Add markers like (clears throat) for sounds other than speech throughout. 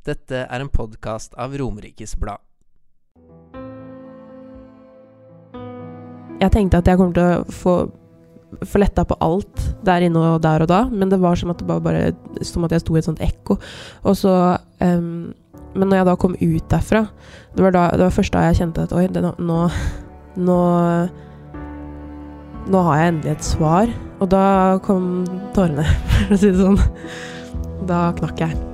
Dette er en podkast av Romerikes Blad. Jeg tenkte at jeg kommer til å få, få letta på alt der inne og der og da, men det var som at var bare som at jeg sto i et sånt ekko. Og så um, Men når jeg da kom ut derfra, det var, da, det var først da jeg kjente at oi, det, nå, nå Nå har jeg endelig et svar. Og da kom tårene, (laughs) for å si det sånn. Da knakk jeg.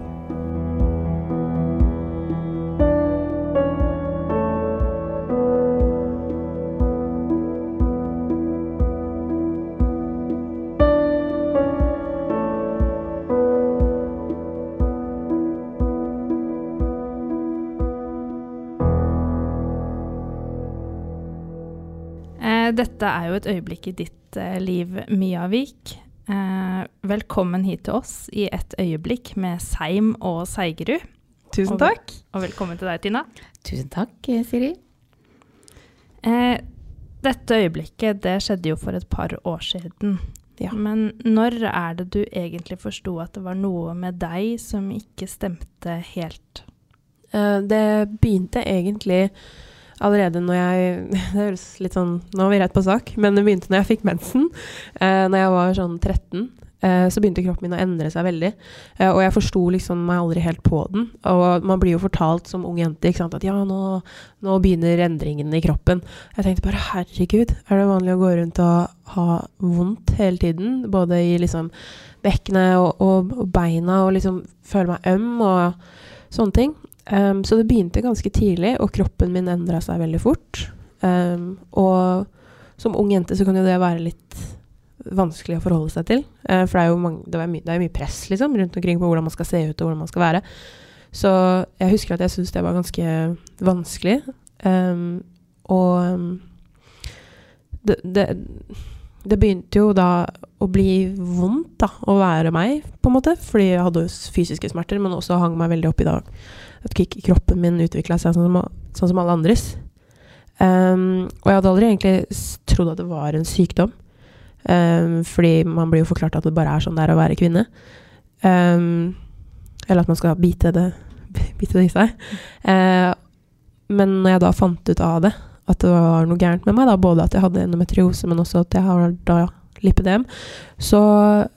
Dette er jo et øyeblikk i ditt eh, liv, Mia Vik. Eh, velkommen hit til oss i et øyeblikk med Seim og Seigerud. Tusen takk. Og velkommen til deg, Tina. Tusen takk, eh, Siri. Eh, dette øyeblikket det skjedde jo for et par år siden. Ja. Men når er det du egentlig forsto at det var noe med deg som ikke stemte helt? Eh, det begynte egentlig allerede når jeg (laughs) Det høres litt sånn Nå er vi rett på sak, men det begynte når jeg fikk mensen. Eh, når jeg var sånn 13, eh, så begynte kroppen min å endre seg veldig. Eh, og jeg forsto liksom meg aldri helt på den. Og man blir jo fortalt som ung jente ikke sant, at ja, nå, nå begynner endringene i kroppen. Jeg tenkte bare herregud, er det vanlig å gå rundt og ha vondt hele tiden? Både i liksom bekkenet og, og, og beina, og liksom føle meg øm og sånne ting. Um, så det begynte ganske tidlig, og kroppen min endra seg veldig fort. Um, og som ung jente så kan jo det være litt vanskelig å forholde seg til. Uh, for det er jo mange, det my, det er mye press liksom, rundt omkring på hvordan man skal se ut og hvordan man skal være. Så jeg husker at jeg syntes det var ganske vanskelig. Um, og det, det, det begynte jo da å bli vondt da, å være meg, på en måte. Fordi jeg hadde jo fysiske smerter, men også hang meg veldig opp i dag at kroppen min utvikla seg sånn som, sånn som alle andres. Um, og jeg hadde aldri egentlig trodd at det var en sykdom. Um, fordi man blir jo forklart at det bare er sånn det er å være kvinne. Um, eller at man skal bite det, (laughs) bite det i seg. Uh, men når jeg da fant ut av det, at det var noe gærent med meg, da, både at jeg hadde endometriose, men også at jeg har da lipidem, så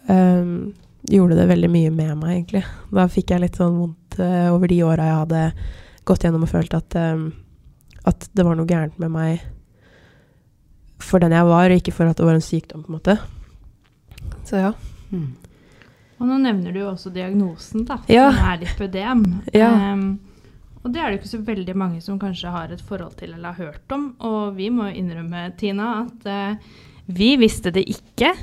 um, gjorde det veldig mye med meg, egentlig. Da fikk jeg litt sånn vondt eh, over de åra jeg hadde gått gjennom og følt at, um, at det var noe gærent med meg for den jeg var, og ikke for at det var en sykdom, på en måte. Så ja. Mm. Og nå nevner du jo også diagnosen, da, Ja. som er lipødem. Ja. Um, og det er det jo ikke så veldig mange som kanskje har et forhold til eller har hørt om. Og vi må jo innrømme, Tina, at uh, vi visste det ikke.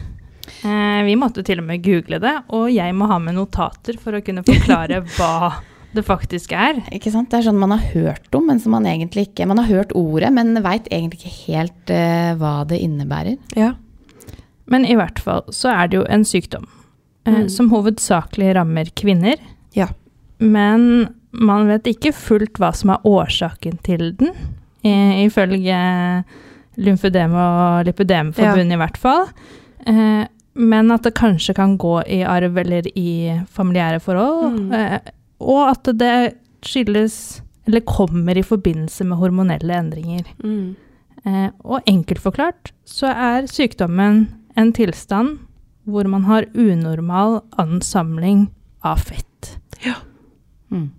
Eh, vi måtte til og med google det, og jeg må ha med notater for å kunne forklare (laughs) hva det faktisk er. Ikke sant? Det er sånn man har hørt om, men som man egentlig ikke Man har hørt ordet, men veit egentlig ikke helt eh, hva det innebærer. ja. Men i hvert fall så er det jo en sykdom eh, Mm. som hovedsakelig rammer kvinner. Ja. Men man vet ikke fullt hva som er årsaken til den, i, ifølge lymfødem- og lipødemforbundet i hvert fall. Eh, men at det kanskje kan gå i arv eller i familiære forhold. Mm. Eh, og at det skyldes eller kommer i forbindelse med hormonelle endringer. Mm. Eh, og enkelt forklart så er sykdommen en tilstand hvor man har unormal ansamling av fett. Ja. Mm.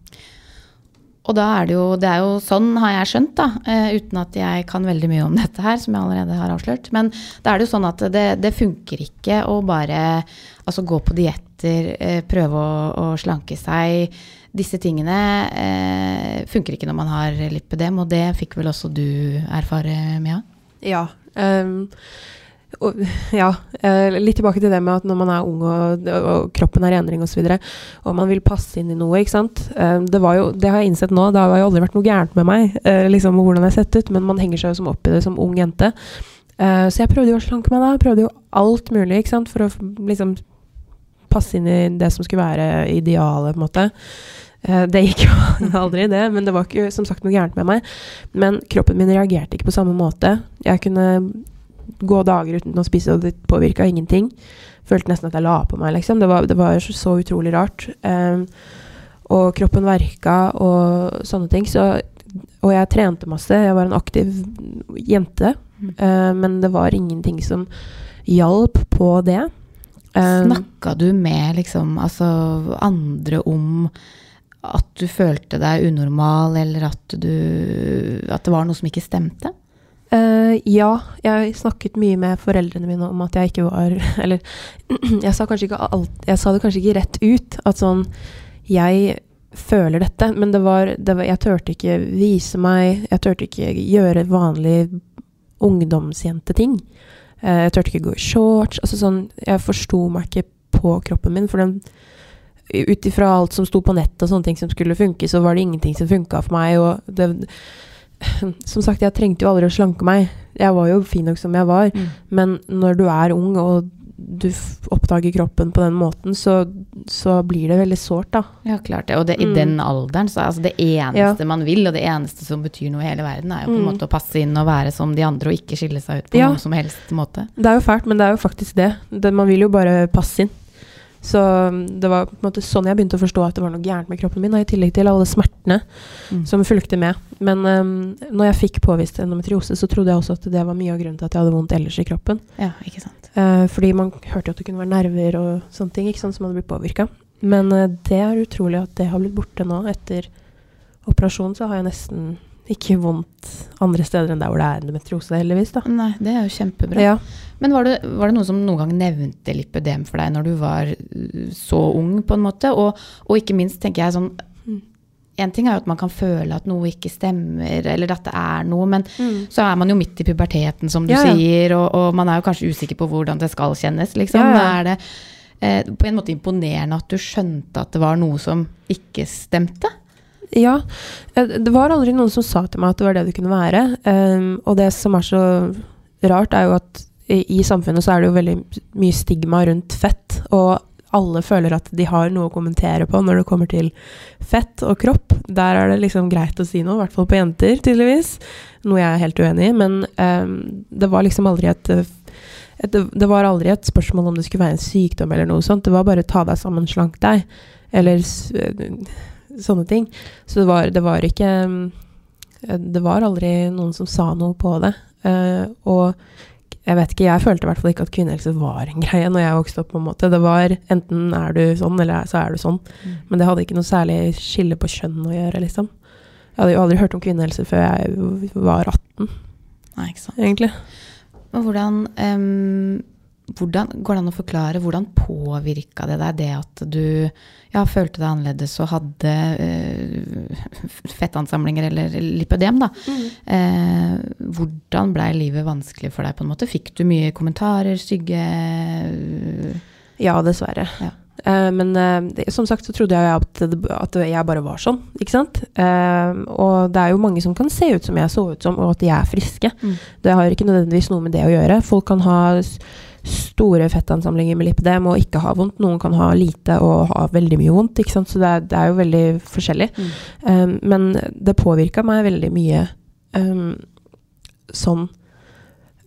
Og da er det jo Det er jo sånn, har jeg skjønt, da, uh, uten at jeg kan veldig mye om dette her, som jeg allerede har avslørt. Men da er det jo sånn at det, det funker ikke å bare altså, gå på dietter, uh, prøve å, å slanke seg. Disse tingene uh, funker ikke når man har lipødem, og det fikk vel også du erfare, Mia? Ja. ehm, og, ja. eh, litt tilbake til det med at når man er ung og, og kroppen er i endring osv., og, så videre, og man vil passe inn i noe, ikke sant. Eh, det, jo, det har jeg innsett nå, det har jo aldri vært noe gærent med meg, eh, liksom hvordan jeg har sett ut, men man henger seg jo som opp i det som ung jente. Så jeg prøvde jo å slanke meg da. Prøvde jo alt mulig, ikke sant, for å liksom passe inn i det som skulle være idealet, på en måte. Det gikk jo (laughs) aldri, det, men det var ikke som sagt noe gærent med meg. Men kroppen min reagerte ikke på samme måte. Jeg kunne gå dager uten å spise, og det påvirka ingenting. Følte nesten at jeg la på meg, liksom. Det var, det var så, så utrolig rart. Um, og kroppen verka og sånne ting. Så, og jeg trente masse. Jeg var en aktiv jente. Mm. Uh, men det var ingenting som hjalp på det. Um, Snakka du med liksom altså andre om at du følte deg unormal, eller at du At det var noe som ikke stemte? Eh, ja, jeg snakket mye med foreldrene mine om at jeg ikke var (laughs) Eller (clears throat) jeg sa, ikke alt, jeg sa det kanskje ikke rett ut. At sånn Jeg føler dette, men det var, det var Jeg turte ikke vise meg. Jeg turte ikke gjøre vanlige ungdomsjenteting. Uh, jeg turte ikke gå i shorts. Altså sånn Jeg forsto meg ikke på kroppen min. For den ut ifra alt som sto på nett og sånne ting som skulle funke, så var det ingenting som funka for meg. Og det, (clears throat) som sagt, jeg trengte jo aldri å slanke meg. Jeg var jo fin nok som jeg var. Mm. Men når du er ung og du oppdager kroppen på den måten, så, så blir det veldig sårt, da. Ja, klart det. Og det, i Mm. den alderen, så altså det eneste man vil, og det eneste som betyr noe i hele verden, er jo på en Mm. måte å passe inn og være som de andre, og ikke skille seg ut på Ja. noen som helst måte. Det er jo fælt, men det er jo faktisk det. det man vil jo bare passe inn. Så um, det var på en måte sånn jeg begynte å forstå at det var noe gærent med kroppen min, i tillegg til alle smertene Mm. som fulgte med. Men um, når jeg fikk påvist endometriose, så trodde jeg også at det var mye av grunnen til at jeg hadde vondt ellers i kroppen. Ja, ikke sant. Uh, fordi man hørte jo at det kunne være nerver og sånne ting ikke sant, som hadde blitt påvirka. Men uh, det er utrolig at det har blitt borte nå. Etter operasjonen så har jeg nesten ikke vondt andre steder enn der hvor det er endometriose, heldigvis. da. Nei, det er jo kjempebra. Ja. Men var det, var det noen som noen gang nevnte lipødem for deg når du var uh, så ung, på en måte? Og, og ikke minst tenker jeg sånn Én En ting er jo at man kan føle at noe ikke stemmer, eller at det er noe, men Mm. så er man jo midt i puberteten, som du Ja, ja. sier, og, og man er jo kanskje usikker på hvordan det skal kjennes, liksom. Ja, ja. Er det eh, på en måte imponerende at du skjønte at det var noe som ikke stemte? Ja. eh, Det var aldri noen som sa til meg at det var det det kunne være. Um, og det som er så rart, er jo at i, samfunnet så er det jo veldig mye stigma rundt fett. Og alle føler at de har noe å kommentere på når det kommer til fett og kropp. Der er det liksom greit å si noe, i hvert fall på jenter, tydeligvis. Noe jeg er helt uenig i. Men um, det var liksom aldri et, et det, var aldri et spørsmål om det skulle være en sykdom eller noe sånt. Det var bare ta deg sammen, slank deg. Eller sånne ting. Så det var, det var ikke mm, Det var aldri noen som sa noe på det. Uh, og jeg vet ikke, jeg følte i hvert fall ikke at kvinnehelse var en greie når jeg vokste opp. på en måte. Det var enten er du sånn, eller så er du sånn. Men det hadde ikke noe særlig skille på kjønn å gjøre, liksom. Jeg hadde jo aldri hørt om kvinnehelse før jeg var 18, Nei, ikke sant. egentlig. Men hvordan, um, hvordan går det an å forklare hvordan påvirka det deg det at du ja, følte deg annerledes og hadde eh, fettansamlinger eller lipødem, da? Eh, hvordan blei livet vanskelig for deg, på en måte? Fikk du mye kommentarer, stygge Ja, dessverre. Ja. Eh, men eh, det, som sagt så trodde jeg at, det- at jeg bare var sånn, ikke sant? Eh, og det er jo mange som kan se ut som jeg så ut som, og at de er friske. Mm. Det har ikke nødvendigvis noe med det å gjøre. Folk kan ha store fettansamlinger med lipidem og ikke ha vondt. Noen kan ha lite og ha veldig mye vondt, ikke sant? Så det er, det er jo veldig forskjellig. Mm. Um, men det påvirka meg veldig mye um, sånn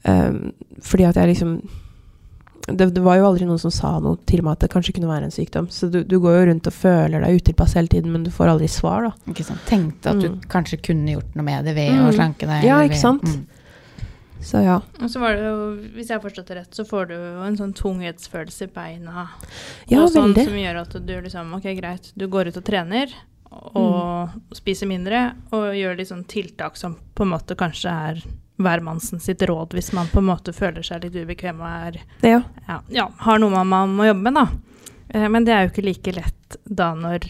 um, Fordi at jeg liksom det, det var jo aldri noen som sa noe til meg at det kanskje kunne være en sykdom. Så du, du går jo rundt og føler deg utilpass hele tiden, men du får aldri svar, da. Ikke sant? Tenkte at du Mm. kanskje kunne gjort noe med det ved å Mm. slanke deg? Ja, ikke sant? Mm. Så ja. Og så var det jo, hvis jeg har forstått det rett, så får du jo en sånn tunghetsfølelse i beina. Ja, og sånn veldig. som gjør at du liksom Ok, greit, du går ut og trener og spiser mindre og gjør sånn tiltak som på en måte kanskje er hvermannsen sitt råd hvis man på en måte føler seg litt ubekvem og er ja. ja, ja, har noe man, må jobbe med, da. Eh, men det er jo ikke like lett da når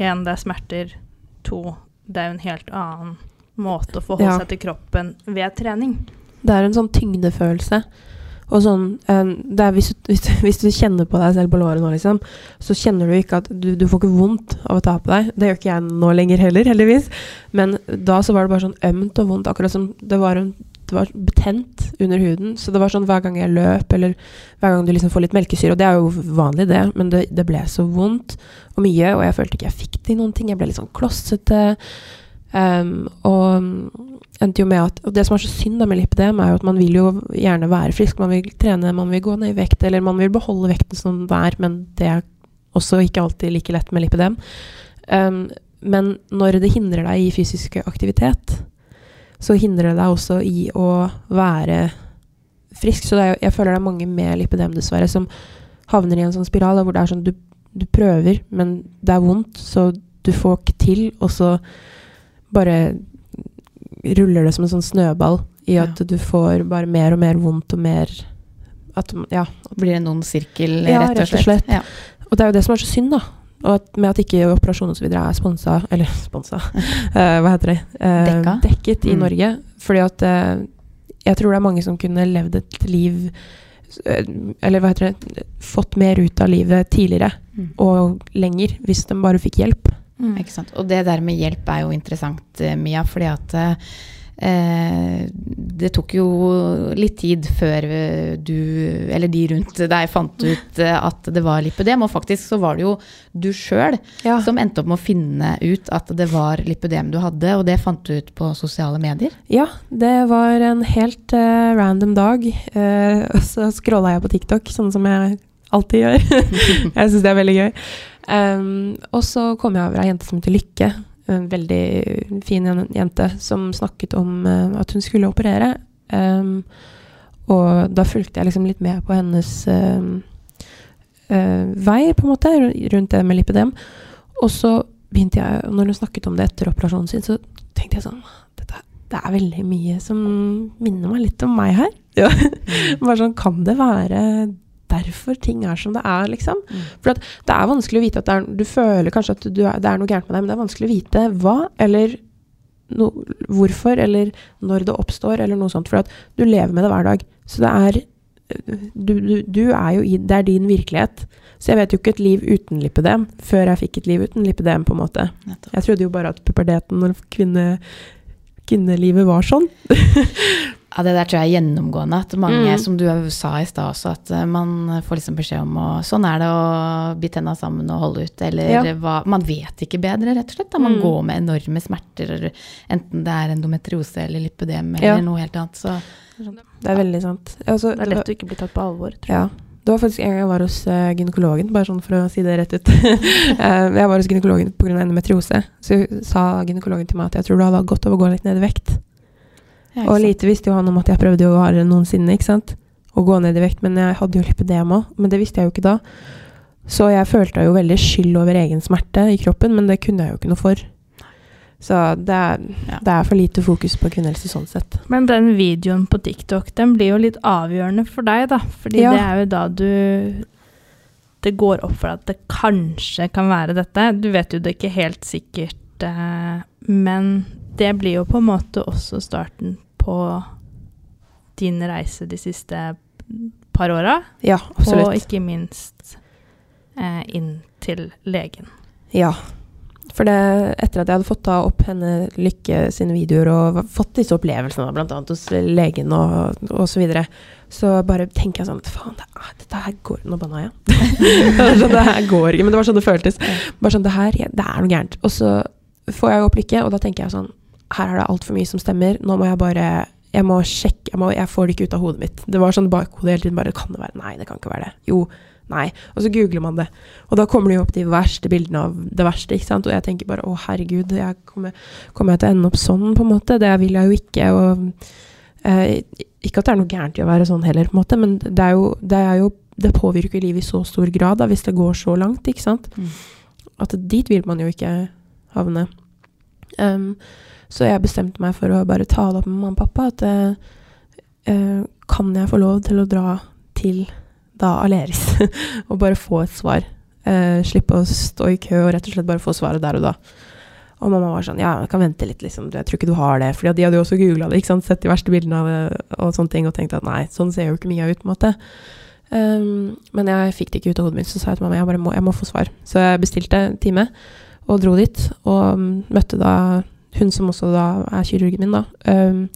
én, det er smerter, to, det er jo en helt annen måte å forholde seg til kroppen ved trening. Det er en sånn tyngdefølelse. Og sånn eh, det er hvis, (laughs) hvis, hvis du kjenner på deg selv på låret nå, liksom, så kjenner du ikke at du, du får ikke vondt av å ta på deg. Det gjør ikke jeg nå lenger heller, heldigvis. Men da så var det bare sånn ømt og vondt, akkurat som det var, en, det var betent under huden. Så det var sånn hver gang jeg løp, eller hver gang du liksom får litt melkesyre, og det er jo vanlig det, men det, det ble så vondt og mye, og jeg følte ikke jeg fikk til noen ting. Jeg ble litt sånn klossete. Um, og mm, endte jo med at og Det som er så synd med lipidem, er jo at man vil jo gjerne være frisk. Man vil trene, man vil gå ned i vekt, eller man vil beholde vekten som den er, men det er også ikke alltid like lett med lipidem. Um, men når det hindrer deg i fysisk aktivitet, så hindrer det deg også i å være frisk. Så er, jeg føler det er mange med lipidem, dessverre, som havner i en sånn spiral hvor det er sånn du, du prøver, men det er vondt, så du får ikke til, og så bare ruller det som en sånn snøball i at du får bare mer og mer vondt og mer at, ja. Blir det noen sirkel, Ja, rett og slett? Ja. Og det er jo det som er så synd, da. Og at, med at ikke operasjon osv. er sponsa Eller (laughs) sponsa (laughs) uh, Hva heter det? uh? Dekket i Mm. Norge. Fordi at uh, jeg tror det er mange som kunne levd et liv eh, Eller hva heter det Fått mer ut av livet tidligere Mm. og lenger hvis de bare fikk hjelp. Mm. Og det der med hjelp er jo interessant, eh, Mia, fordi at eh, det tok jo litt tid før eh, du, eller de rundt deg, fant ut eh, at det var lipødem. Og faktisk så var det jo du sjøl Ja. som endte opp med å finne ut at det var lipødem du hadde, og det fant du ut på sosiale medier. Ja, det var en helt uh, random dag. Uh, (laughs) så scrolla jeg på TikTok, sånn som jeg alltid gjør. (laughs) jeg syns det er veldig gøy. Um, og så kom jeg over ei jente som heter Lykke. En veldig fin jente som snakket om uh, at hun skulle operere. Um, og da fulgte jeg liksom litt med på hennes uh, uh, vei, på en måte, rundt det med lipidem. Og så begynte jeg, når hun snakket om det etter operasjonen sin, så tenkte jeg sånn dette, Det er veldig mye som minner meg litt om meg her. Ja. (laughs) Bare sånn, kan det være derfor ting er som det er, liksom? Mm. For at det er vanskelig å vite at det er, du føler kanskje at du er, det er noe gærent med deg, men det er vanskelig å vite hva, eller no, hvorfor, eller når det oppstår, eller noe sånt. For at du lever med det hver dag. Så det er du, du, du er jo i Det er din virkelighet. Så jeg vet jo ikke et liv uten lipidem før jeg fikk et liv uten lipidem, på en måte. Nettopp. Jeg trodde jo bare at puberteten og kvinne, kvinnelivet var sånn. (laughs) Ja, det der tror jeg er gjennomgående. At mange, Mm. som du sa i stad også, at eh, man får liksom beskjed om å Sånn er det å bite tenna sammen og holde ut, eller Ja. hva Man vet ikke bedre, rett og slett. Da. Man Mm. går med enorme smerter, enten det er endometriose eller lipødem eller Ja. noe helt annet. Så Det er veldig sant. Altså, Det er lett å ikke bli tatt på alvor, tror jeg. Ja. Det var faktisk en gang jeg var hos eh, gynekologen, bare sånn for å si det rett ut. (laughs) Eh, jeg var hos gynekologen pga. endometriose. Så sa gynekologen til meg at jeg tror du hadde godt av å gå litt ned i vekt. Ja, Og lite visste jo han om at jeg prøvde jo hardere noensinne, ikke sant. Å gå ned i vekt, men jeg hadde jo lipidem òg. Men det visste jeg jo ikke da. Så jeg følte jo veldig skyld over egen smerte i kroppen, men det kunne jeg jo ikke noe for. Så det er, Ja. det er for lite fokus på kvinnehelse sånn sett. Men den videoen på TikTok, den blir jo litt avgjørende for deg, da. Fordi Ja. det er jo da du Det går opp for deg at det kanskje kan være dette. Du vet jo det ikke helt sikkert, eh, men det blir jo på en måte også starten på din reise de siste par åra. Ja, Og ikke minst eh, inn til legen. Ja. For det, etter at jeg hadde fått opp henne Lykke sine videoer og fått disse opplevelsene, bl.a. hos legen og, og så videre, så bare tenker jeg sånn Faen, det, dette her går Nå banna jeg. (laughs) sånn, det her går ikke, men det var sånn det føltes. Bare sånn, det her, det er noe gærent. Og så får jeg opp Lykke, og da tenker jeg sånn Her er det altfor mye som stemmer. Nå må jeg bare Jeg må sjekke Jeg, må, jeg får det ikke ut av hodet mitt. Det var sånn bakhodet hele tiden. Bare Kan det være Nei, det kan ikke være det. Jo. Nei. Og så googler man det. Og da kommer det jo opp de verste bildene av det verste, ikke sant. Og jeg tenker bare å herregud, jeg kommer, kommer jeg til å ende opp sånn, på en måte? Det vil jeg jo ikke. Og eh, ikke at det er noe gærent i å være sånn heller, på en måte, men det jo Det, jo, det påvirker livet i så stor grad da, hvis det går så langt, ikke sant. Mm. At dit vil man jo ikke havne. Um, så jeg bestemte meg for å bare ta det opp med mamma og pappa at eh, eh, kan jeg få lov til å dra til da Aleris (laughs) og bare få et svar. Eh, slippe å stå i kø og rett og slett bare få svaret der og da. Og mamma var sånn Ja, jeg kan vente litt, liksom. Jeg tror ikke du har det. For de hadde jo også googla det, ikke sant. Sett de verste bildene av det og sånne ting og tenkt at nei, sånn ser jo ikke Mia ut, på en måte. Um, men jeg fikk det ikke ut av hodet mitt, så sa jeg til mamma jeg må, jeg må få svar. Så jeg bestilte time og dro dit, og um, møtte da hun som også da er kirurgen min, da. Um,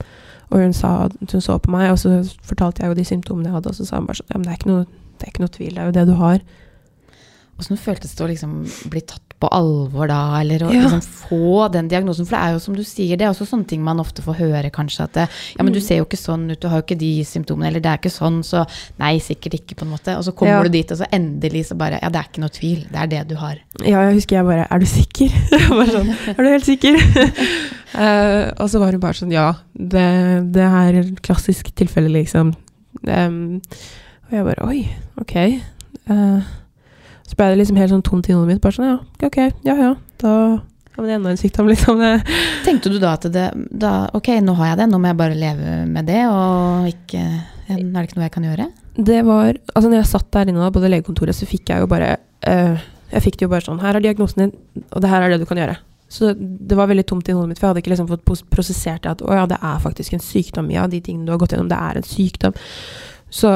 og hun sa hun så på meg, og så fortalte jeg jo de symptomene jeg hadde, og så sa hun bare sånn Ja, men det er ikke noe, det er ikke noe tvil, det er jo det du har. Åssen føltes det å liksom bli tatt på alvor da, eller å Ja. liksom få den diagnosen. For det er jo som du sier, det er også sånne ting man ofte får høre kanskje at det, ja, men du ser jo ikke sånn ut, du har jo ikke de symptomene, eller det er ikke sånn, så nei, sikkert ikke, på en måte. Og så kommer Ja. du dit, og så endelig så bare, ja, det er ikke noe tvil, det er det du har. Ja, jeg husker jeg bare Er du sikker? (laughs) Bare sånn, er du helt sikker? uh, (laughs) og så var hun bare sånn Ja, det, det er et klassisk tilfelle, liksom. Um, og jeg bare Oi, ok. Eh, så ble det liksom helt sånn tomt i hodet mitt. Bare sånn Ja, ok, ja ja. Da det er enda en sykdom, (laughs) liksom. Det. Tenkte du da at det, da, ok, nå har jeg det, nå må jeg bare leve med det, og ikke, er det ikke noe jeg kan gjøre? det var Altså, når jeg satt der inne da, på det legekontoret, så fikk jeg jo bare uh, Jeg fikk det jo bare sånn Her er diagnosen din, og det her er det du kan gjøre. Så det var veldig tomt i hodet mitt, for jeg hadde ikke liksom fått prosessert det at å ja, det er faktisk en sykdom. Ja, de tingene du har gått gjennom, det er en sykdom. Så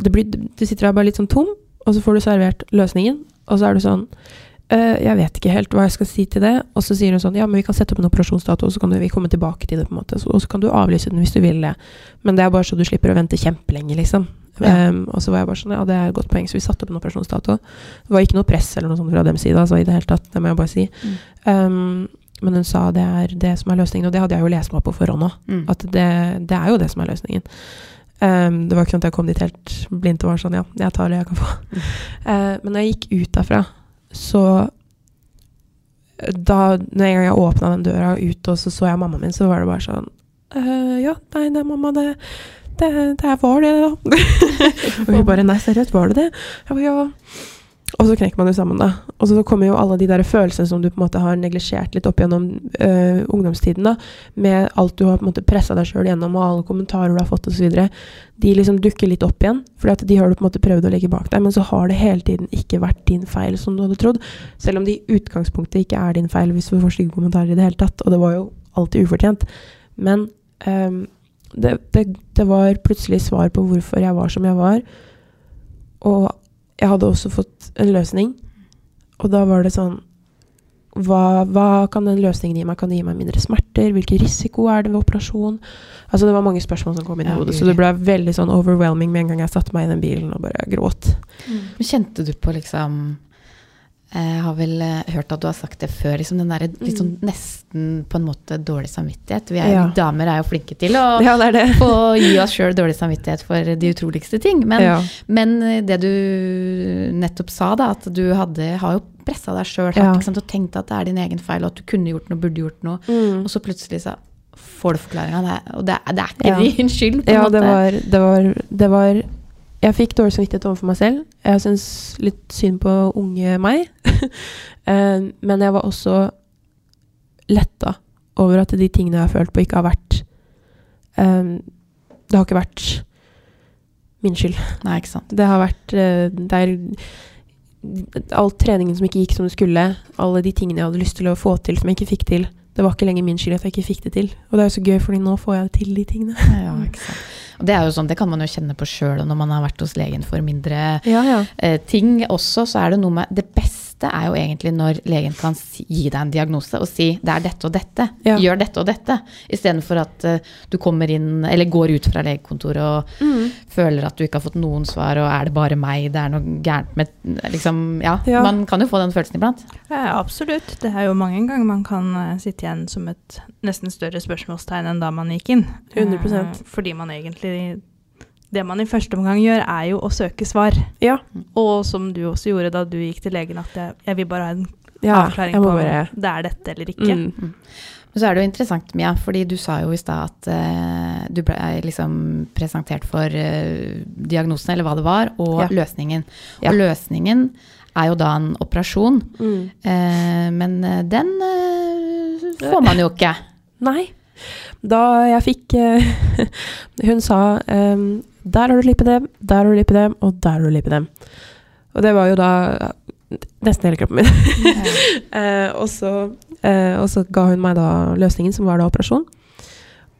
det, blir, det sitter der bare litt sånn tom, og så får du servert løsningen, og så er du sånn «Øh, jeg vet ikke helt hva jeg skal si til det. Og så sier hun sånn Ja, men vi kan sette opp en operasjonsdato, og så kan du, vi komme tilbake til det. på en måte så, Og så kan du avlyse den hvis du vil det. Men det er bare så du slipper å vente kjempelenge, liksom. Ja. Um, og så var jeg bare sånn Ja, det er et godt poeng. Så vi satte opp en operasjonsdato. Det var ikke noe press eller noe sånt fra dem side, altså, i det hele tatt. Det må jeg bare si. Mm. Um, men hun sa det er det som er løsningen, og det hadde jeg jo lest meg på forhånd òg. Mm. At det, det er jo det som er løsningen. Um, det var ikke sånn at jeg kom dit helt blindt og var sånn Ja, jeg tar det jeg kan få. Uh, men når jeg gikk ut derfra, så da når en gang jeg åpna den døra ut, og så så jeg mammaen min, så var det bare sånn uh, Ja, nei, det, mamma, det, det, det var det, da. (laughs) (laughs) og hun bare Nei, seriøst, var det det? Jeg bare, ja. Og så knekker man jo sammen, da. Og så kommer jo alle de der følelsene som du på en måte har neglisjert litt opp gjennom øh, ungdomstiden, da. Med alt du har på en måte pressa deg sjøl gjennom, og alle kommentarer du har fått osv. De liksom dukker litt opp igjen, for de har du på en måte prøvd å legge bak deg. Men så har det hele tiden ikke vært din feil som du hadde trodd. Selv om det i utgangspunktet ikke er din feil hvis du får stygge kommentarer i det hele tatt. Og det var jo alltid ufortjent. Men øh, det, det, det var plutselig svar på hvorfor jeg var som jeg var. Og jeg hadde også fått en løsning. Og da var det sånn hva, hva kan den løsningen gi meg? Kan det gi meg mindre smerter? Hvilken risiko er det ved operasjon? Altså Det var mange spørsmål som kom inn i hodet, så det ble veldig sånn overwhelming med en gang jeg satte meg i den bilen og bare gråt. Mm. Kjente du på liksom Jeg har vel eh, hørt at du har sagt det før, liksom den der, liksom, sånn nesten på en måte dårlig samvittighet. Vi er, Ja. damer er jo flinke til å (laughs) Ja, det det. få gi oss sjøl dårlig samvittighet for de utroligste ting. Men, ja. men eh, det du nettopp sa, da, at du hadde, har jo pressa deg sjøl og tenkt at det er din egen feil, og at du kunne gjort noe, burde gjort noe, Mm. og så plutselig så får du forklaringa. Og det, det er ikke (laughs) din skyld, på en Ja, måte. det var, det var, det var Jeg fikk dårlig samvittighet overfor meg selv. Jeg syns litt synd på unge meg. (laughs) Eh, Men jeg var også letta over at de tingene jeg har følt på, ikke har vært um, Det har ikke vært min skyld. Nei, ikke sant. Det har vært eh, Det er all treningen som ikke gikk som det skulle, alle de tingene jeg hadde lyst til å få til som jeg ikke fikk til. Det var ikke lenger min skyld at jeg ikke fikk det til. Og det er jo så gøy, fordi nå får jeg til de tingene. Ja, ikke sant. Og det er jo sånn, det kan man jo kjenne på sjøl når man har vært hos legen for mindre Ja, ja. eh, ting også, så er det noe med Det beste er jo egentlig når legen kan gi deg en diagnose og si det er dette og dette, Ja. gjør dette og dette, istedenfor at eh, du kommer inn eller går ut fra legekontoret og Mm. føler at du ikke har fått noen svar, og er det bare meg, det er noe gærent med liksom, ja, Ja. man kan jo få den følelsen iblant. Ja, absolutt. Det er jo mange ganger man kan eh, sitte igjen som et nesten større spørsmålstegn enn da man gikk inn. 100%. Eh, fordi man egentlig Det man i første omgang gjør, er jo å søke svar. Ja. Og som du også gjorde da du gikk til legen, at jeg, jeg vil bare ha en ja avklaring på bare om det er dette eller ikke. mm. Men så er det jo interessant, Mia, fordi du sa jo i stad at uh, du ble liksom presentert for uh, diagnosen, eller hva det var, og Ja. løsningen. Ja. Og løsningen er jo da en operasjon, Mm. Uh, men eh, den eh, får man jo ikke. Nei. Da jeg fikk eh, (laughs) Hun sa ehm, Der har du lipidem, der har du lipidem, og der har du lipidem. Og det var jo da nesten hele kroppen min. (laughs) Eh, og, så, eh, og så ga hun meg da løsningen, som var da operasjon.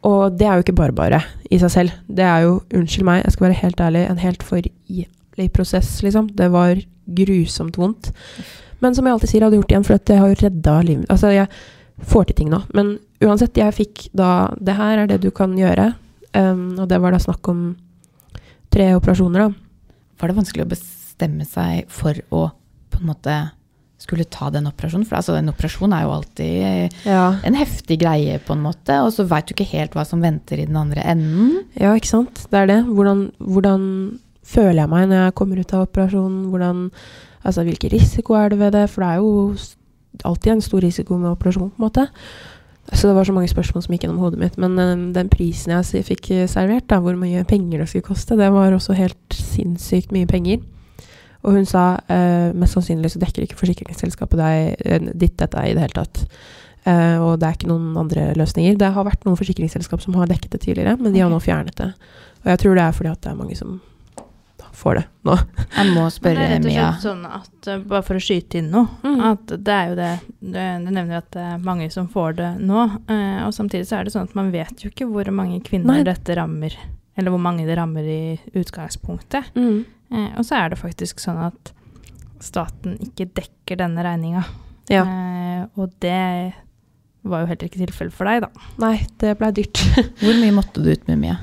Og det er jo ikke bare bare i seg selv. Det er jo, unnskyld meg, jeg skal være helt ærlig, en helt forjævlig prosess, liksom. Det var grusomt vondt. Men som jeg alltid sier, jeg hadde gjort det igjen, for det har jo redda livet. Altså, jeg får til ting nå. Men uansett, jeg fikk da Det her er det du kan gjøre. Um, og det var da snakk om tre operasjoner, da. Var det vanskelig å bestemme seg for å på en måte skulle ta den operasjonen. For altså, en operasjon er jo alltid Ja. en heftig greie, på en måte. Og så veit du ikke helt hva som venter i den andre enden. ja, ikke sant. Det er det. Hvordan, hvordan føler jeg meg når jeg kommer ut av operasjonen? Hvordan, altså, hvilken risiko er det ved det? For det er jo alltid en stor risiko med operasjon, på en måte. Så det var så mange spørsmål som gikk gjennom hodet mitt. Men eh, den prisen jeg fikk eh, servert, da, hvor mye penger det skulle koste, det var også helt sinnssykt mye penger. Og hun sa eh, mest sannsynlig så dekker ikke forsikringsselskapet deg ditt dette i det hele tatt. Eh, og det er ikke noen andre løsninger. Det har vært noen forsikringsselskap som har dekket det tidligere, men de har nå fjernet det. Og jeg tror det er fordi at det er mange som får det nå. Jeg må spørre spørre det er rett og Mia. slett sånn at, uh, bare for å skyte inn noe, Mm. at det er jo det Du, du nevner at det er mange som får det nå, eh, og samtidig så er det sånn at man vet jo ikke hvor mange kvinner Nei. dette rammer, eller hvor mange det rammer i utgangspunktet. Eh, og så er det faktisk sånn at staten ikke dekker denne regninga. Ja. Eh, og det var jo heller ikke tilfellet for deg, da. Nei, det ble dyrt. Hvor mye måtte du ut med, Mia?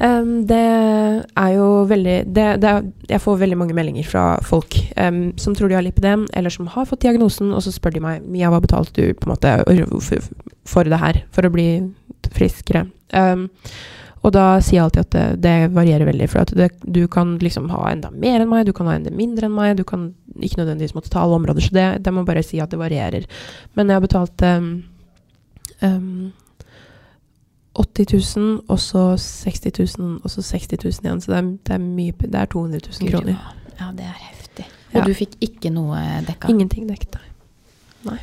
Em, det er jo veldig det, det er, Jeg får veldig mange meldinger fra folk um, som tror de har lipidem, eller som har fått diagnosen, og så spør de meg Mia, hva betalte du på en måte for, for det her, for å bli friskere? Um, og da sier jeg alltid at det, det varierer veldig, for det, du kan liksom ha enda mer enn meg, du kan ha enda mindre enn meg, du kan ikke nødvendigvis måtte ta alle områder, så det, det må bare si at det varierer. Men jeg har betalt um, 80 000, og så 60 000, og så 60 000 igjen. Så det er, det er mye Det er 200 000 kroner. Ja, det er heftig. Og Ja. du fikk ikke noe dekka? Ingenting dekket, nei.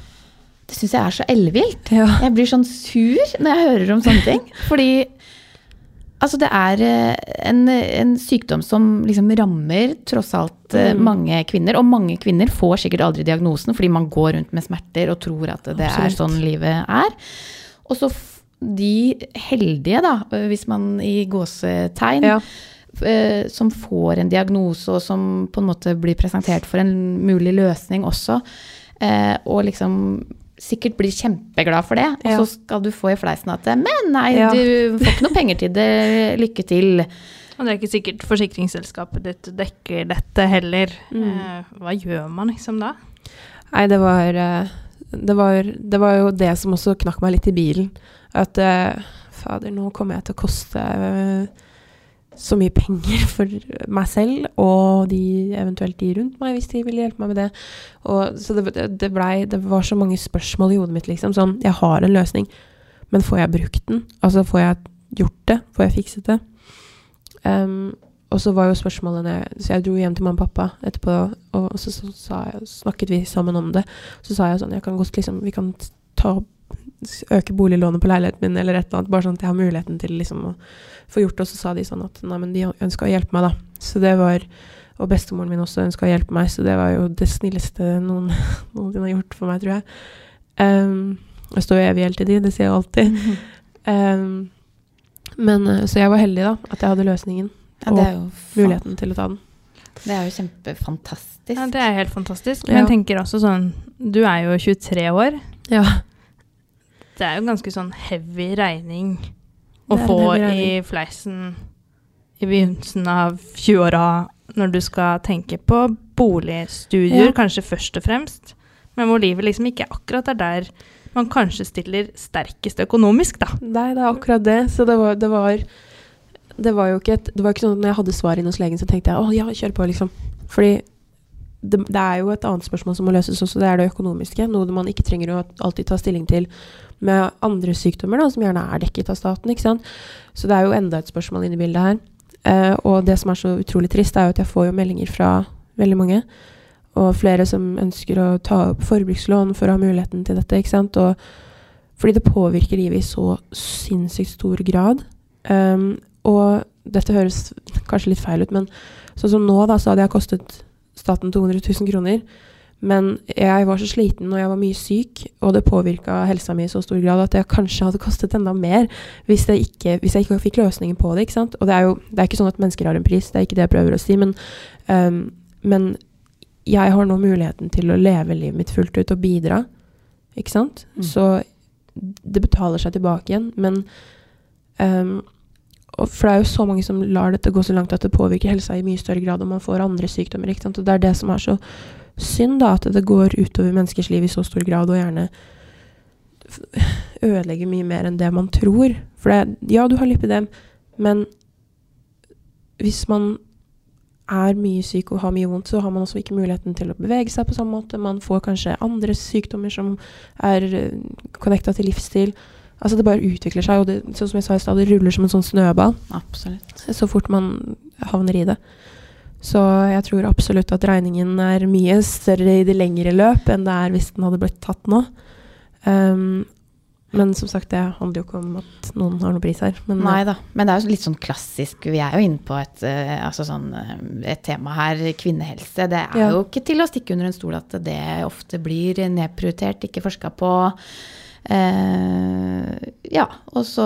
Det syns jeg er så ellevilt. Ja. Jeg blir sånn sur når jeg hører om sånne ting. (laughs) Fordi altså det er eh, en, en sykdom som liksom rammer tross alt eh, Mm. mange kvinner. Og mange kvinner får sikkert aldri diagnosen fordi man går rundt med smerter og tror at det er sånn livet er. Og så de heldige, da, eh, hvis man i gåsetegn, Ja. eh, som får en diagnose, og som på en måte blir presentert for en mulig løsning også, eh, og liksom sikkert blir kjempeglad for det, og Ja. så skal du få i fleisen at Men nei, Ja. du får ikke noe penger til det, lykke til. Og det er ikke sikkert forsikringsselskapet ditt dekker dette heller. Mm. Eh, hva gjør man liksom da? Nei, det var, eh, det var Det var jo det som også knakk meg litt i bilen. At eh, fader, nå kommer jeg til å koste eh, så mye penger (laughs) for meg selv og de eventuelt de rundt meg, hvis de ville hjelpe meg med det. Og, så det, det, blei Det var så mange spørsmål i hodet mitt, liksom. Sånn, jeg har en løsning, men får jeg brukt den? Altså, får jeg gjort det? Får jeg fikset det? Um, og så var jo spørsmålet jeg, Så jeg dro hjem til mamma og pappa etterpå, og så, så, så jeg, snakket vi sammen om det. Så sa jeg sånn Jeg kan godt liksom Vi kan ta øke boliglånet på leiligheten min, eller et eller annet, bare sånn at jeg har muligheten til liksom å få gjort det. Og så sa de sånn at nei, men de ønska å hjelpe meg, da. Så det var Og bestemoren min også ønska å hjelpe meg, så det var jo det snilleste noen (laughs) noensinne har gjort for meg, tror jeg. Um, jeg står jo evig gjeld til de, det sier jeg alltid. Um, (laughs) men eh, Så jeg var heldig, da, at jeg hadde løsningen. Ja, det er jo faen- Muligheten til å ta den. Det er jo kjempefantastisk. Ja, det er helt fantastisk. Ja. Men jeg tenker også sånn Du er jo 23 år. Ja. Det er jo ganske sånn heavy regning å få i fleisen i begynnelsen av 20-åra når du skal tenke på boligstudier, Ja. kanskje først og fremst. Men hvor livet liksom ikke akkurat er der man kanskje stiller sterkest økonomisk, da. Nei, det er akkurat det. Så det var, det var Det var jo ikke et Det var ikke sånn at når jeg hadde svar inn hos legen, så tenkte jeg å ja, kjør på, liksom. Fordi det, det er jo et annet spørsmål som må løses også, det er det økonomiske. Noe man ikke trenger å alltid ta stilling til med andre sykdommer, da, som gjerne er dekket av staten. ikke sant? Så det er jo enda et spørsmål inne i bildet her. Eh, og det som er så utrolig trist, er jo at jeg får jo meldinger fra veldig mange. Og flere som ønsker å ta opp forbrukslån for å ha muligheten til dette. ikke sant? Og fordi det påvirker livet i så sinnssykt stor grad. Um, og dette høres kanskje litt feil ut, men sånn som nå, da, så hadde jeg kostet staten 200 000 kroner. Men jeg var så sliten og jeg var mye syk, og det påvirka helsa mi i så stor grad at jeg kanskje hadde kostet enda mer hvis jeg ikke, hvis jeg ikke fikk løsningen på det. ikke sant? Og det er jo det er ikke sånn at mennesker har en pris, det er ikke det jeg prøver å si, men, um, men jeg har nå muligheten til å leve livet mitt fullt ut og bidra, ikke sant? Mm. Så det betaler seg tilbake igjen, men um, For det er jo så mange som lar dette gå så langt at det påvirker helsa i mye større grad om man får andre sykdommer. ikke sant? Og det er det som er så synd da at det går utover menneskers liv i så stor grad, og gjerne ødelegger mye mer enn det man tror. For det, ja, du har lipidem, men hvis man er mye syk og har mye vondt, så har man også ikke muligheten til å bevege seg på samme måte. Man får kanskje andre sykdommer som er connecta til livsstil. Altså det bare utvikler seg, og det, sånn som jeg sa i stad, det ruller som en sånn snøball Absolutt. så fort man havner i det. Så jeg tror absolutt at regningen er mye større i det lengre løp enn det er hvis den hadde blitt tatt nå. Um, men som sagt, det handler jo ikke om at noen har noe pris her. Men Nei da, men det er jo litt sånn klassisk. Vi er jo inne på et, eh, altså sånn, eh, et tema her, kvinnehelse. Det er Ja. jo ikke til å stikke under en stol at det ofte blir nedprioritert, ikke forska på. Eh, ja, og så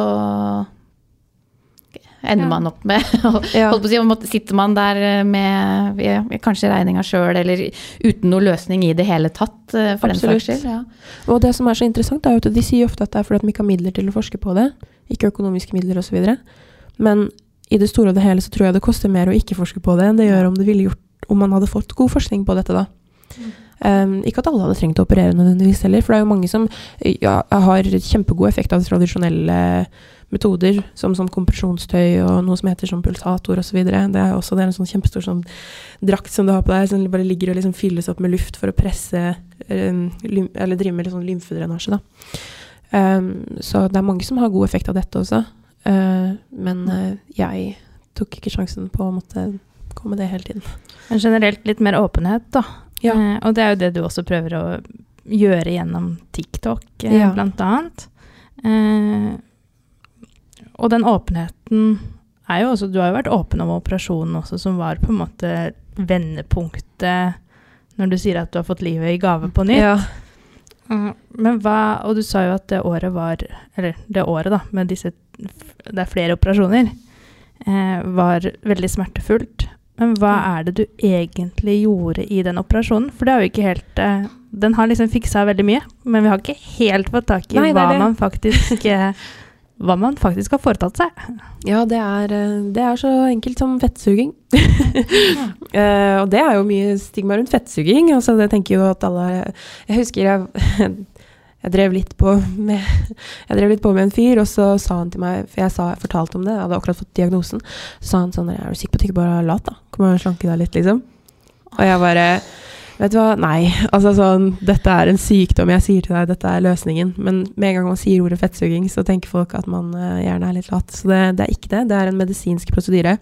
ender Ja. man opp med (laughs) Ja. holdt på å si, Sitter man der med ja, kanskje regninga sjøl, eller uten noe løsning i det hele tatt, eh, for Absolutt. den saks skyld. Ja. Og det som er så interessant, er jo at de sier ofte at det er fordi at de ikke har midler til å forske på det. Ikke økonomiske midler osv. Men i det store og det hele så tror jeg det koster mer å ikke forske på det enn det gjør om det ville gjort om man hadde fått god forskning på dette, da. Um, ikke at alle hadde trengt å operere nødvendigvis heller, for det er jo mange som ja, har kjempegod effekt av tradisjonelle metoder, som sånn kompresjonstøy og noe som heter sånn pulsator osv. Det er også det er en sånn kjempestor sånn drakt som du har på deg, som bare ligger og liksom fylles opp med luft for å presse um, Eller drive med litt sånn lymfedrenasje, da. Um, så det er mange som har god effekt av dette også. Uh, men uh, jeg tok ikke sjansen på å måtte komme det hele tiden. Men generelt litt mer åpenhet, da. Ja. Eh, og det er jo det du også prøver å gjøre gjennom TikTok, eh, Ja. blant annet. Eh, og den åpenheten er jo også Du har jo vært åpen om operasjonen også, som var på en måte vendepunktet når du sier at du har fått livet i gave på nytt. Ja. Mm, Men hva Og du sa jo at det året var Eller det året, da, med disse Det er flere operasjoner. Eh, var veldig smertefullt. Men hva er det du egentlig gjorde i den operasjonen? For det har jo ikke helt eh, Den har liksom fiksa veldig mye, men vi har ikke helt fått tak i Nei, hva man faktisk eh, Hva man faktisk har foretatt seg. Ja, det er, eh, det er så enkelt som fettsuging. (laughs) Eh, og det er jo mye stigma rundt fettsuging. Altså, jeg tenker jo at alle Jeg husker jeg, jeg drev litt på med (laughs) Jeg drev litt på med en fyr, og så sa han til meg For jeg, sa, jeg fortalte om det, jeg hadde akkurat fått diagnosen. Så sa han sånn Er du sikker på at du ikke bare er lat, da? Kan man slanke deg litt, liksom? Og jeg bare Vet du hva, nei. (laughs) Altså sånn Dette er en sykdom, jeg sier til deg, dette er løsningen. Men med en gang man sier ordet fettsuging, så tenker folk at man eh, gjerne er litt lat. Så det, det er ikke det. Det er en medisinsk prosedyre.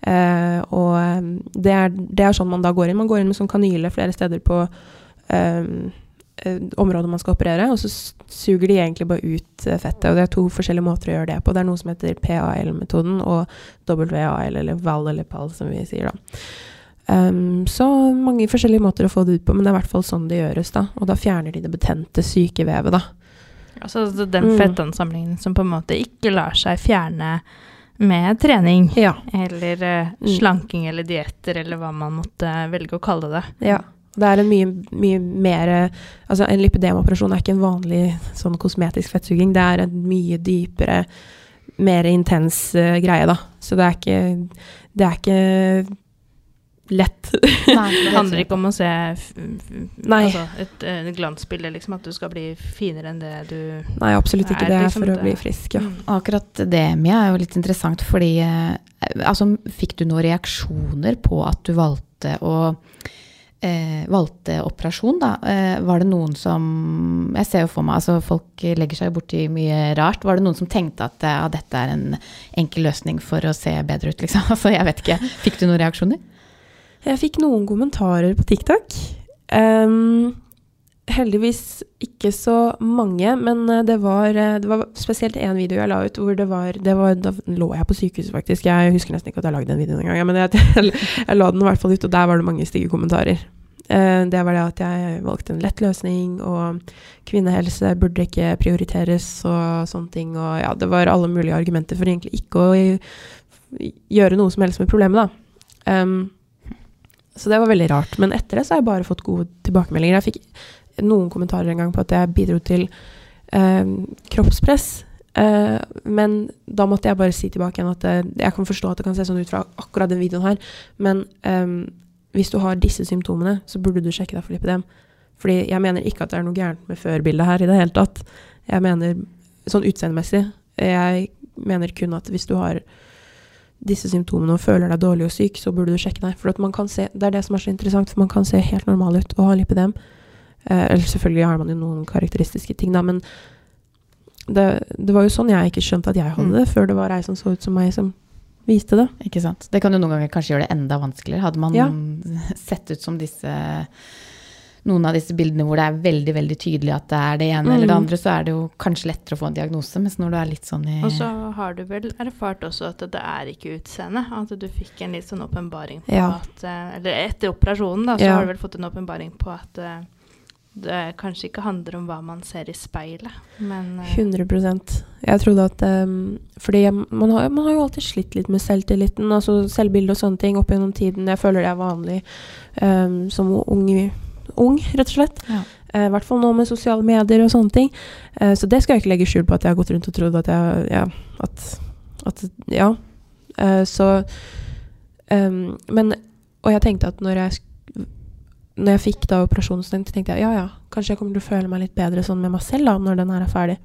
Uh, og eh, det er, det er sånn man da går inn. Man går inn med sånn kanyle flere steder på eh, området man skal operere, og så suger de egentlig bare ut eh, fettet. Og det er to forskjellige måter å gjøre det på. Det er noe som heter PAL-metoden og WAL, eller VAL eller PAL, som vi sier da. Um, så mange forskjellige måter å få det ut på, men det er i hvert fall sånn det gjøres. da. Og da fjerner de det betente sykevevet. da. Altså den Mm. fettansamlingen som på en måte ikke lar seg fjerne med trening. Ja. Eller eh, Mm. slanking eller dietter, eller hva man måtte velge å kalle det. ja. Det er en mye, mye mer Altså, en lipidemoperasjon er ikke en vanlig sånn kosmetisk fettsuging. Det er en mye dypere, mer intens uh, greie, da. Så det er ikke Det er ikke lett. Nei, Det (laughs) handler ikke om å se f f Nei. altså et uh, glansbilde, liksom, at du skal bli finere enn det du Nei, absolutt ikke. Er Det er liksom for å bli frisk, ja. Mm. Akkurat det, Mia, er jo litt interessant, fordi eh, altså, Fikk du noen reaksjoner på at du valgte å eh, valgte operasjon, da? Eh, var det noen som Jeg ser jo for meg altså Folk legger seg borti mye rart. Var det noen som tenkte at ja, dette er en enkel løsning for å se bedre ut, liksom? (laughs) Altså, jeg vet ikke. Fikk du noen reaksjoner? Jeg fikk noen kommentarer på TikTok. Ehm, heldigvis ikke så mange, men eh, det var, eh, det var spesielt én video jeg la ut hvor det var, det var Da lå jeg på sykehuset, faktisk. Jeg husker nesten ikke at jeg lagde den videoen engang. Men (laughs) jeg, jeg la den i hvert fall ut, og der var det mange stygge kommentarer. Eh, det var det at jeg valgte en lett løsning, og kvinnehelse burde ikke prioriteres og sånne ting. Og ja, det var alle mulige argumenter for egentlig ikke å gjøre noe som helst med problemet, da. Um, så det var veldig rart. Men etter det så har jeg bare fått gode tilbakemeldinger. Jeg fikk noen kommentarer en gang på at jeg bidro til eh, kroppspress. Eh, men da måtte jeg bare si tilbake igjen at eh, jeg kan forstå at det kan se sånn ut fra akkurat den videoen her, men eh, hvis du har disse symptomene, så burde du sjekke deg for lipidem. Fordi jeg mener ikke at det er noe gærent med førbildet her i det hele tatt. Jeg mener sånn utseendemessig. Jeg mener kun at hvis du har disse symptomene og føler deg dårlig og syk, så burde du sjekke deg. For man kan se, det er det som er så interessant, for man kan se helt normal ut og ha lipidem. Eh, eller selvfølgelig har man jo noen karakteristiske ting, da, men det, det var jo sånn jeg ikke skjønte at jeg hadde Mm. det, før det var ei som så ut som meg, som viste det. Ikke sant. Det kan jo noen ganger kanskje gjøre det enda vanskeligere. Hadde man Ja. (laughs) sett ut som disse noen av disse bildene hvor det er veldig veldig tydelig at det er det ene eller det Mm. andre, så er det jo kanskje lettere å få en diagnose. Mens når du er litt sånn i Og så har du vel erfart også at det er ikke utseendet. At du fikk en litt sånn åpenbaring på Ja. at eh, Eller etter operasjonen, da, så Ja. har du vel fått en åpenbaring på at eh, det kanskje ikke handler om hva man ser i speilet, men uh. 100 Jeg trodde at um, Fordi man, har, man har jo alltid slitt litt med selvtilliten, altså selvbilde og sånne ting opp gjennom tiden. Jeg føler det er vanlig um, som ung, ung, rett og slett. Ja. Eh, I hvert fall nå med sosiale medier og sånne ting. Eh, så det skal jeg ikke legge skjul på at jeg har gått rundt og trodd at jeg Ja. At, at, ja. Eh, så um, Men Og jeg tenkte at når jeg sk- når jeg fikk da operasjonen, tenkte jeg ja, ja, kanskje jeg kommer til å føle meg litt bedre sånn med meg selv da, når den her er ferdig.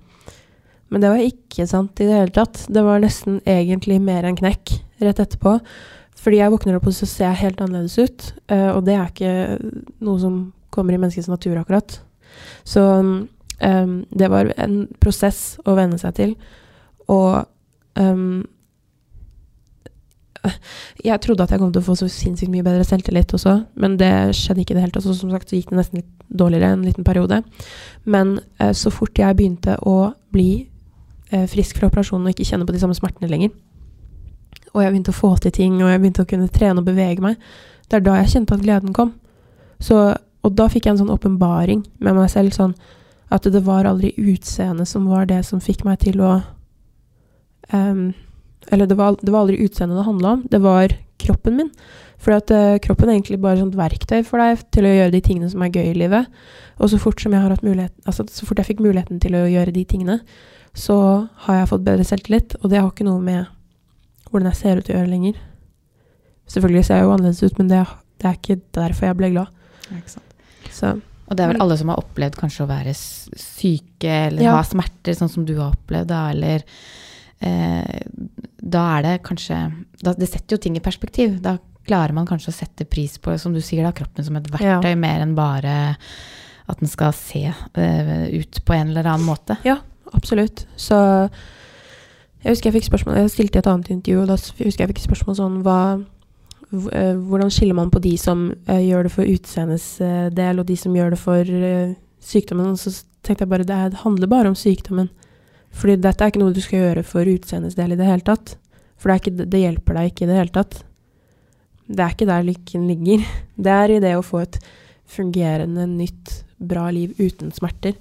Men det var ikke sant i det hele tatt. Det var nesten egentlig mer enn knekk rett etterpå. Fordi jeg våkner opp og så ser jeg helt annerledes ut. eh, og det er ikke noe som kommer i menneskets natur, akkurat. Så um, det var en prosess å venne seg til. Og um, jeg trodde at jeg kom til å få så sinnssykt mye bedre selvtillit også, men det skjedde ikke i det hele tatt. Så som sagt så gikk det nesten litt dårligere en liten periode. Men eh, så fort jeg begynte å bli eh, frisk fra operasjonen og ikke kjenne på de samme smertene lenger, og jeg begynte å få til ting, og jeg begynte å kunne trene og bevege meg, det er da jeg kjente at gleden kom. Så, og da fikk jeg en sånn åpenbaring med meg selv, sånn at det var aldri utseendet som var det som fikk meg til å em, Eller det var, det var aldri utseendet det handla om, det var kroppen min. For at uh, kroppen er egentlig bare et verktøy for deg til å gjøre de tingene som er gøy i livet. Og så fort som jeg har hatt mulighet, altså så fort jeg fikk muligheten til å gjøre de tingene, så har jeg fått bedre selvtillit, og det har ikke noe med hvordan jeg ser ut å gjøre lenger. Selvfølgelig ser jeg jo annerledes ut, men det, det er ikke derfor jeg ble glad. Ikke sant. Så Og det er vel alle som har opplevd kanskje å være syke eller Ja. ha smerter, sånn som du har opplevd, da, eller eh, Da er det kanskje da, Det setter jo ting i perspektiv. Da klarer man kanskje å sette pris på, som du sier, da, kroppen som et Ja. verktøy, mer enn bare at den skal se uh, ut på en eller annen måte. Ja, absolutt. Så jeg husker jeg fikk spørsmål Jeg stilte et annet intervju, og da husker jeg fikk spørsmål sånn hva eh, Hvordan skiller man på de som uh, gjør det for utseendets uh, del, og de som gjør det for sykdommen? Og så tenkte jeg bare det, det handler bare om sykdommen. Fordi dette er ikke noe du skal gjøre for utseendets del i det hele tatt. For det, er ikke, det hjelper deg ikke i det hele tatt. Det er ikke der lykken ligger. (laughs) Det er i det å få et fungerende, nytt, bra liv uten smerter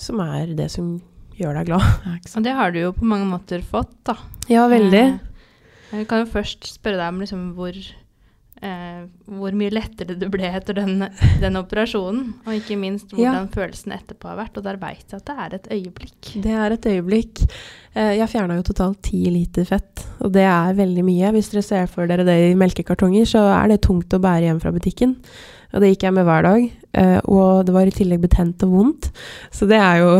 som er det som gjør deg glad. Ja. Og det har du jo på mange måter fått, da. Ja, veldig. Eh, Jeg kan jo først spørre deg om liksom hvor, eh, hvor mye lettere det ble etter den, den operasjonen. Og ikke minst hvordan følelsen etterpå har vært. Og der veit jeg at det er et øyeblikk. Det er et øyeblikk. Eh, Jeg fjerna jo totalt ti liter fett, og det er veldig mye. Hvis dere ser for dere det i melkekartonger, så er det tungt å bære hjem fra butikken. Og det gikk jeg med hver dag. eh, Og det var i tillegg betent og vondt. Så det er jo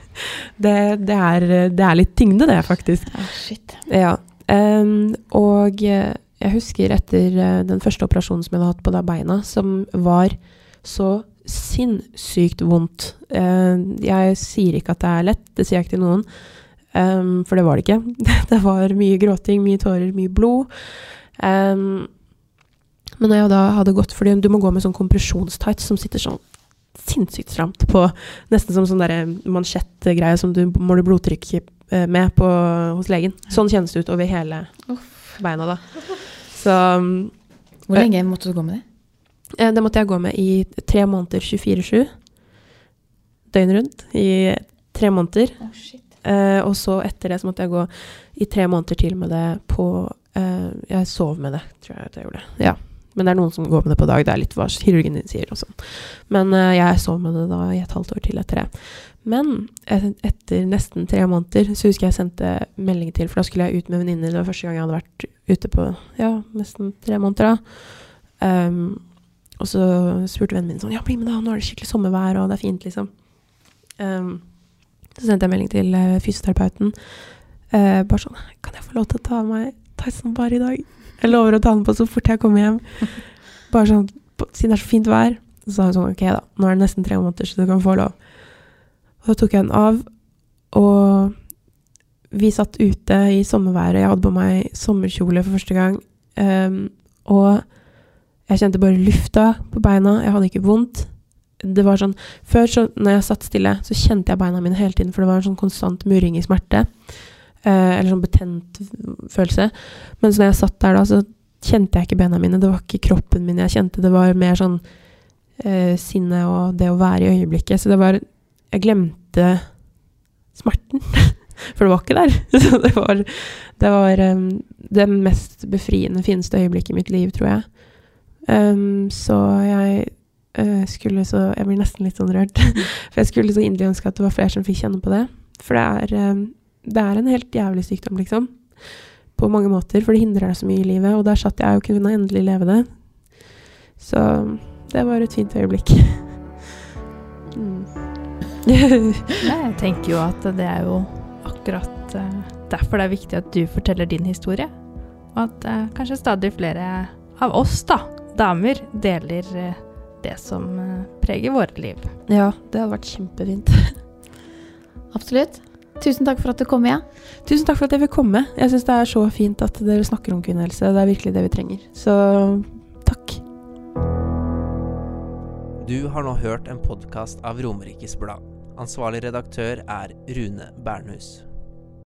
(laughs) det, det, er, det er litt tyngde, det, faktisk. Ja, shit. Ja. Um, og eh, jeg husker etter eh, den første operasjonen som jeg hadde hatt på beina, som var så sinnssykt vondt. Eh, jeg sier ikke at det er lett, det sier jeg ikke til noen. for det var det ikke. (laughs) det var mye gråting, mye tårer, mye blod. Men når jeg da hadde gått Fordi du må gå med sånn kompresjonstights som sitter sånn sinnssykt stramt på Nesten som sånn derre mansjettgreie som du måler blodtrykk eh, med på, hos legen. Sånn kjennes det ut over hele beina da. (laughs) Så Hvor lenge måtte du gå med det? eh, det måtte jeg gå med i tre måneder 24-7. Døgnet rundt i tre måneder. Oh, shit. Eh, og så etter det så måtte jeg gå i tre måneder til med det på eh, Jeg sov med det, tror jeg at jeg gjorde. Ja. Men det er noen som går med det på dag. Det er litt hva kirurgen din sier og sånn. Men uh, jeg sov med det da i et halvt år til etter det. Men etter nesten tre måneder så husker jeg jeg sendte melding til, for da skulle jeg ut med venninner. Det var første gang jeg hadde vært ute på ja, nesten tre måneder. da. Um, og så spurte vennen min sånn Ja, bli med, da. Nå er det skikkelig sommervær, og det er fint, liksom. Um, så sendte jeg melding til uh, fysioterapeuten. Uh, bare sånn Kan jeg få lov til å ta av meg Tyson bare i dag? Jeg lover å ta den på så fort jeg kommer hjem. (laughs) Bare sånn Siden det er så fint vær. Så sa hun sånn OK, da. Nå er det nesten tre måneder, så du kan få lov. Og så tok jeg den av, og vi satt ute i sommerværet. Jeg hadde på meg sommerkjole for første gang. Um, og jeg kjente bare lufta på beina. Jeg hadde ikke vondt. Det var sånn Før, så, når jeg satt stille, så kjente jeg beina mine hele tiden, for det var en sånn konstant murring i smerte. Uh, eller sånn betent følelse. Mens når jeg satt der da, så kjente jeg ikke beina mine. Det var ikke kroppen min jeg kjente. Det var mer sånn uh, sinnet og det å være i øyeblikket. Så det var Jeg glemte smerten. (laughs) For det var ikke der. (laughs) Så det var det, var, um, det mest befriende, fineste øyeblikket i mitt liv, tror jeg. Um, så jeg uh, skulle så Jeg blir nesten litt sånn rørt. (laughs) For jeg skulle så inderlig ønske at det var flere som fikk kjenne på det. For det er, um, det er en helt jævlig sykdom, liksom. På mange måter, for det hindrer deg så mye i livet. Og der satt jeg og kunne endelig leve det. Så det var et fint øyeblikk. Mm. Jeg tenker jo at det er jo akkurat uh, derfor det er viktig at du forteller din historie. Og at uh, kanskje stadig flere av oss, da, damer, deler uh, det som preger våre liv. Ja, det hadde vært kjempefint. (laughs) Absolutt. Tusen takk for at du kom, igjen. Tusen takk for at jeg fikk komme. Jeg syns det er så fint at dere snakker om kvinnehelse. Det er virkelig det vi trenger. Så takk. Du har nå hørt en podkast av Romerikes Blad. Ansvarlig redaktør er Rune Bernhus.